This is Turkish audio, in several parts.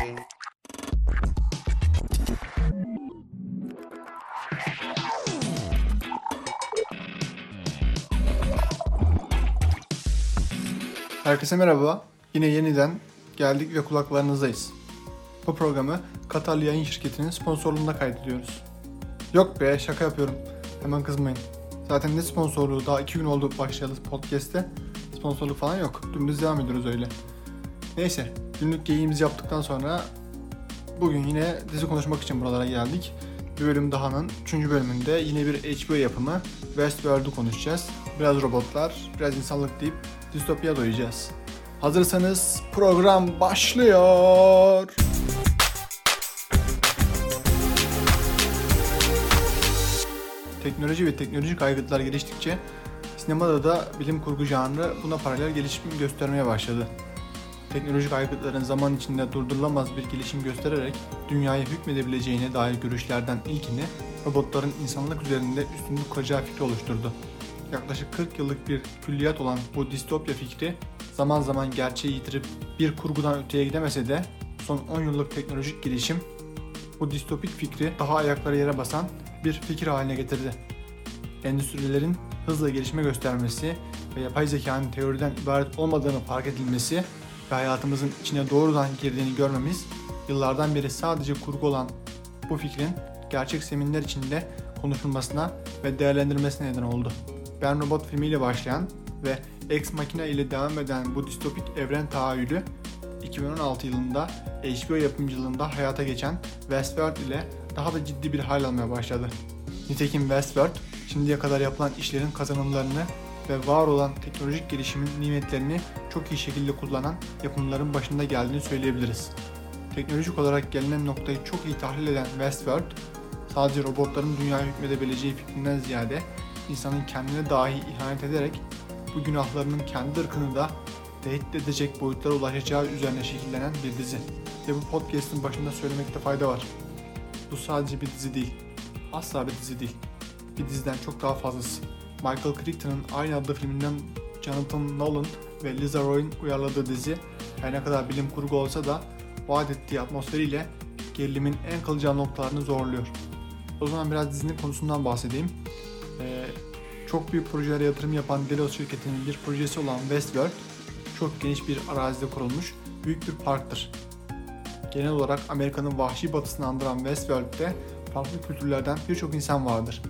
Herkese merhaba. Yine yeniden geldik ve kulaklarınızdayız. Bu programı Katar Yayın Şirketi'nin sponsorluğunda kaydediyoruz. Yok be şaka yapıyorum. Hemen kızmayın. Zaten ne sponsorluğu daha iki gün oldu başlayalı podcast'te. Sponsorluk falan yok. Dümdüz devam ediyoruz öyle. Neyse günlük geyiğimizi yaptıktan sonra bugün yine dizi konuşmak için buralara geldik. Bir bölüm dahanın 3. bölümünde yine bir HBO yapımı Westworld'u konuşacağız. Biraz robotlar, biraz insanlık deyip distopya doyacağız. Hazırsanız program başlıyor. Teknoloji ve teknolojik aygıtlar geliştikçe sinemada da bilim kurgu janrı buna paralel gelişim göstermeye başladı. Teknolojik aygıtların zaman içinde durdurulamaz bir gelişim göstererek dünyaya hükmedebileceğine dair görüşlerden ilkini robotların insanlık üzerinde üstünlük kuracağı fikri oluşturdu. Yaklaşık 40 yıllık bir külliyat olan bu distopya fikri zaman zaman gerçeği yitirip bir kurgudan öteye gidemese de son 10 yıllık teknolojik gelişim bu distopik fikri daha ayakları yere basan bir fikir haline getirdi. Endüstrilerin hızla gelişme göstermesi ve yapay zekanın teoriden ibaret olmadığını fark edilmesi ve hayatımızın içine doğrudan girdiğini görmemiz yıllardan beri sadece kurgu olan bu fikrin gerçek zeminler içinde konuşulmasına ve değerlendirilmesine neden oldu. Ben Robot filmiyle başlayan ve Ex Machina ile devam eden bu distopik evren tahayyülü 2016 yılında HBO yapımcılığında hayata geçen Westworld ile daha da ciddi bir hal almaya başladı. Nitekim Westworld, şimdiye kadar yapılan işlerin kazanımlarını ve var olan teknolojik gelişimin nimetlerini çok iyi şekilde kullanan yapımların başında geldiğini söyleyebiliriz. Teknolojik olarak gelinen noktayı çok iyi tahlil eden Westworld, sadece robotların dünyaya hükmedebileceği fikrinden ziyade insanın kendine dahi ihanet ederek bu günahlarının kendi ırkını da tehdit edecek boyutlara ulaşacağı üzerine şekillenen bir dizi. Ve bu podcast'ın başında söylemekte fayda var. Bu sadece bir dizi değil. Asla bir dizi değil. Bir diziden çok daha fazlası. Michael Crichton'ın aynı adlı filminden Jonathan Nolan ve Liza Roy'un uyarladığı dizi her ne kadar bilim kurgu olsa da vaat ettiği atmosferiyle gerilimin en kalacağı noktalarını zorluyor. O zaman biraz dizinin konusundan bahsedeyim. Ee, çok büyük projelere yatırım yapan Delos şirketinin bir projesi olan Westworld, çok geniş bir arazide kurulmuş büyük bir parktır. Genel olarak Amerika'nın vahşi batısını andıran Westworld'de farklı kültürlerden birçok insan vardır.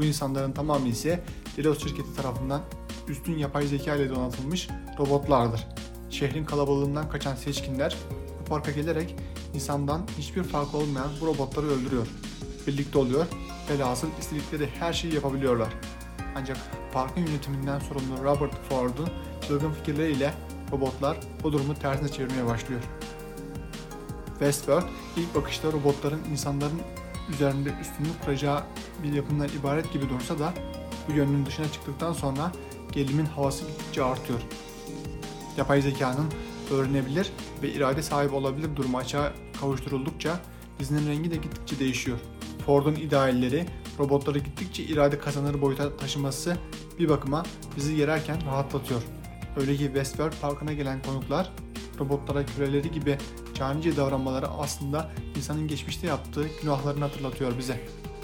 Bu insanların tamamı ise Delos şirketi tarafından üstün yapay zeka ile donatılmış robotlardır. Şehrin kalabalığından kaçan seçkinler bu parka gelerek insandan hiçbir farkı olmayan bu robotları öldürüyor. Birlikte oluyor velhasıl istedikleri her şeyi yapabiliyorlar. Ancak parkın yönetiminden sorumlu Robert Ford'un çılgın fikirleriyle robotlar bu durumu tersine çevirmeye başlıyor. Westworld ilk bakışta robotların insanların üzerinde üstünlük kuracağı bir yapımdan ibaret gibi dursa da bu yönünün dışına çıktıktan sonra gerilimin havası gittikçe artıyor. Yapay zekanın öğrenebilir ve irade sahibi olabilir durumu açığa kavuşturuldukça dizinin rengi de gittikçe değişiyor. Ford'un idealleri robotları gittikçe irade kazanır boyuta taşıması bir bakıma bizi yererken rahatlatıyor. Öyle ki Westworld Parkı'na gelen konuklar robotlara küreleri gibi canice davranmaları aslında insanın geçmişte yaptığı günahlarını hatırlatıyor bize.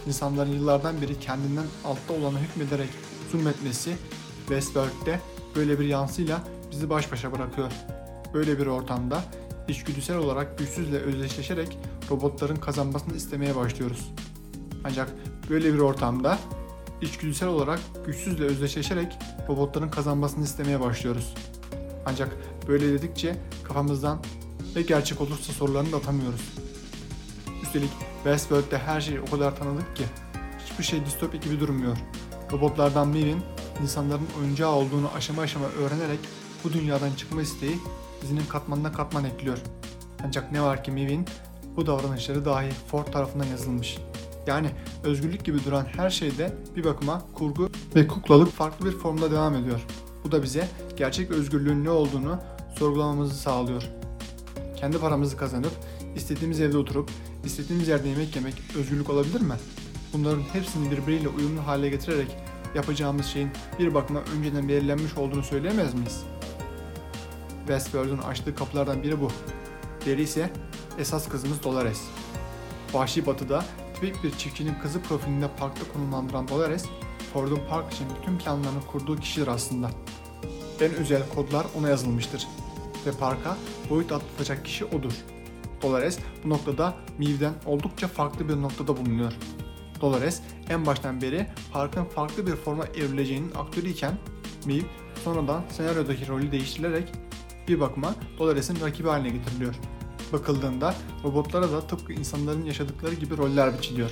İnsanların yıllardan beri kendinden altta olanı hükmederek zulmetmesi Westworld'de böyle bir yansıyla bizi baş başa bırakıyor. Böyle bir ortamda içgüdüsel olarak güçsüzle özdeşleşerek robotların kazanmasını istemeye başlıyoruz. Ancak böyle bir ortamda içgüdüsel olarak güçsüzle özdeşleşerek robotların kazanmasını istemeye başlıyoruz. Ancak böyle dedikçe kafamızdan ve gerçek olursa sorularını da atamıyoruz. Üstelik Westworld'de her şey o kadar tanıdık ki hiçbir şey distopya gibi durmuyor. Robotlardan birinin insanların oyuncağı olduğunu aşama aşama öğrenerek bu dünyadan çıkma isteği dizinin katmanına katman ekliyor. Ancak ne var ki Mivin bu davranışları dahi Ford tarafından yazılmış. Yani özgürlük gibi duran her şeyde bir bakıma kurgu ve kuklalık farklı bir formda devam ediyor. Bu da bize gerçek özgürlüğün ne olduğunu sorgulamamızı sağlıyor. Kendi paramızı kazanıp istediğimiz evde oturup istediğimiz yerde yemek yemek özgürlük olabilir mi? Bunların hepsini birbiriyle uyumlu hale getirerek yapacağımız şeyin bir bakıma önceden belirlenmiş olduğunu söyleyemez miyiz? Westworld'un açtığı kapılardan biri bu. Diğeri ise esas kızımız Dolores. Vahşi Batı'da tipik bir çiftçinin kızı profilinde parkta konumlandıran Dolores, Ford'un park için bütün planlarını kurduğu kişidir aslında. En özel kodlar ona yazılmıştır ve parka boyut atlatacak kişi odur. Dolores bu noktada Miv'den oldukça farklı bir noktada bulunuyor. Dolores en baştan beri parkın farklı bir forma evrileceğinin aktörü iken Miv sonradan senaryodaki rolü değiştirilerek bir bakıma Dolores'in rakibi haline getiriliyor. Bakıldığında robotlara da tıpkı insanların yaşadıkları gibi roller biçiliyor.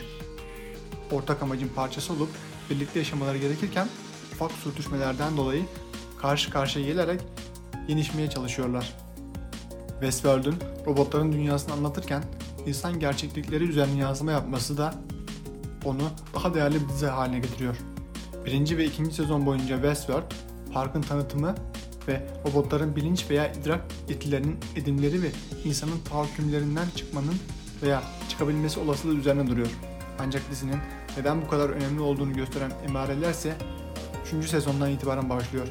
Ortak amacın parçası olup birlikte yaşamaları gerekirken ufak sürtüşmelerden dolayı karşı karşıya gelerek yenişmeye çalışıyorlar. Westworld'un robotların dünyasını anlatırken insan gerçeklikleri üzerine yansıma yapması da onu daha değerli bir dizi haline getiriyor. Birinci ve ikinci sezon boyunca Westworld, parkın tanıtımı ve robotların bilinç veya idrak yetilerinin edimleri ve insanın tahakkümlerinden çıkmanın veya çıkabilmesi olasılığı üzerine duruyor. Ancak dizinin neden bu kadar önemli olduğunu gösteren emareler ise 3. sezondan itibaren başlıyor.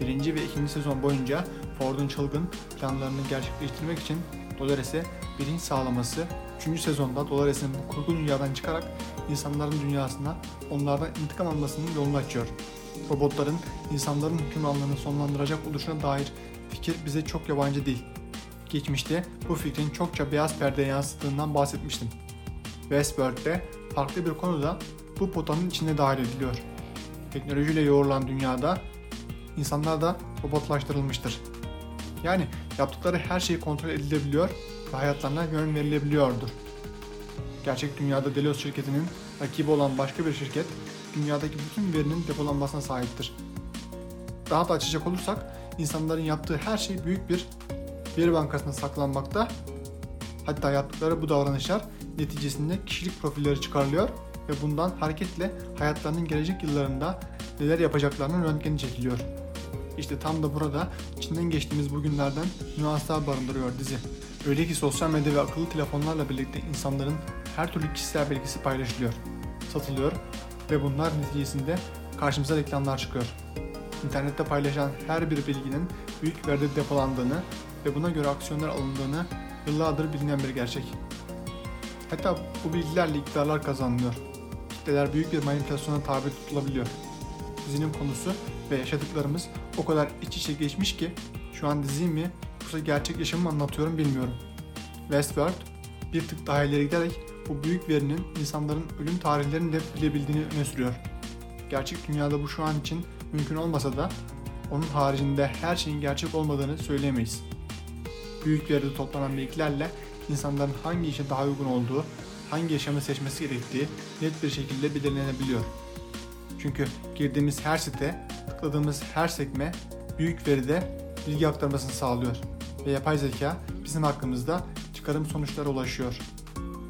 Birinci ve ikinci sezon boyunca Ford'un çılgın planlarını gerçekleştirmek için Dolores'e bilinç sağlaması, 3. sezonda Dolores'in bu kurgu dünyadan çıkarak insanların dünyasına onlardan intikam almasının yolunu açıyor. Robotların insanların hükümranlığını sonlandıracak oluşuna dair fikir bize çok yabancı değil. Geçmişte bu fikrin çokça beyaz perdeye yansıttığından bahsetmiştim. Westworld'de farklı bir konuda bu potanın içine dahil ediliyor. Teknolojiyle yoğrulan dünyada insanlar da robotlaştırılmıştır. Yani yaptıkları her şey kontrol edilebiliyor ve hayatlarına yön verilebiliyordur. Gerçek dünyada Delos şirketinin rakibi olan başka bir şirket, dünyadaki bütün verinin depolanmasına sahiptir. Daha da açacak olursak, insanların yaptığı her şey büyük bir veri bankasına saklanmakta. Hatta yaptıkları bu davranışlar neticesinde kişilik profilleri çıkarılıyor ve bundan hareketle hayatlarının gelecek yıllarında neler yapacaklarının röntgeni çekiliyor. İşte tam da burada içinden geçtiğimiz bugünlerden nüanslar barındırıyor dizi. Öyle ki sosyal medya ve akıllı telefonlarla birlikte insanların her türlü kişisel bilgisi paylaşılıyor, satılıyor ve bunlar neticesinde karşımıza reklamlar çıkıyor. İnternette paylaşılan her bir bilginin büyük veride depolandığını ve buna göre aksiyonlar alındığını yıllardır bilinen bir gerçek. Hatta bu bilgilerle iktidarlar kazanılıyor. Kitleler büyük bir manipülasyona tabi tutulabiliyor. Dizinin konusu ve yaşadıklarımız o kadar iç içe geçmiş ki şu an dizi mi yoksa gerçek yaşamı anlatıyorum bilmiyorum. Westworld bir tık daha ileri giderek bu büyük verinin insanların ölüm tarihlerini de bilebildiğini öne sürüyor. Gerçek dünyada bu şu an için mümkün olmasa da onun haricinde her şeyin gerçek olmadığını söyleyemeyiz. Büyük veride toplanan bilgilerle insanların hangi işe daha uygun olduğu, hangi yaşamı seçmesi gerektiği net bir şekilde belirlenebiliyor. Çünkü girdiğimiz her site, tıkladığımız her sekme büyük veride bilgi aktarmasını sağlıyor ve yapay zeka bizim hakkımızda çıkarım sonuçlara ulaşıyor.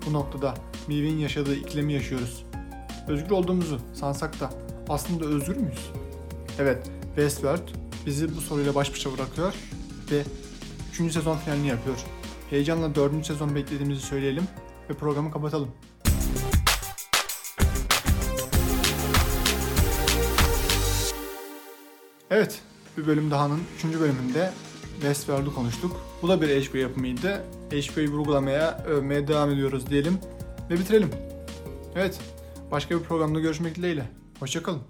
Bu noktada Miv'in yaşadığı iklimi yaşıyoruz. Özgür olduğumuzu sansak da aslında özgür müyüz? Evet, Westworld bizi bu soruyla baş başa bırakıyor ve 3. sezon finalini yapıyor. Heyecanla 4. sezon beklediğimizi söyleyelim ve programı kapatalım. Evet, bir bölüm dahanın 3. bölümünde Westworld'u konuştuk. Bu da bir HBO yapımıydı. HBO'yu vurgulamaya, övmeye devam ediyoruz diyelim ve bitirelim. Evet, başka bir programda görüşmek dileğiyle. Hoşçakalın.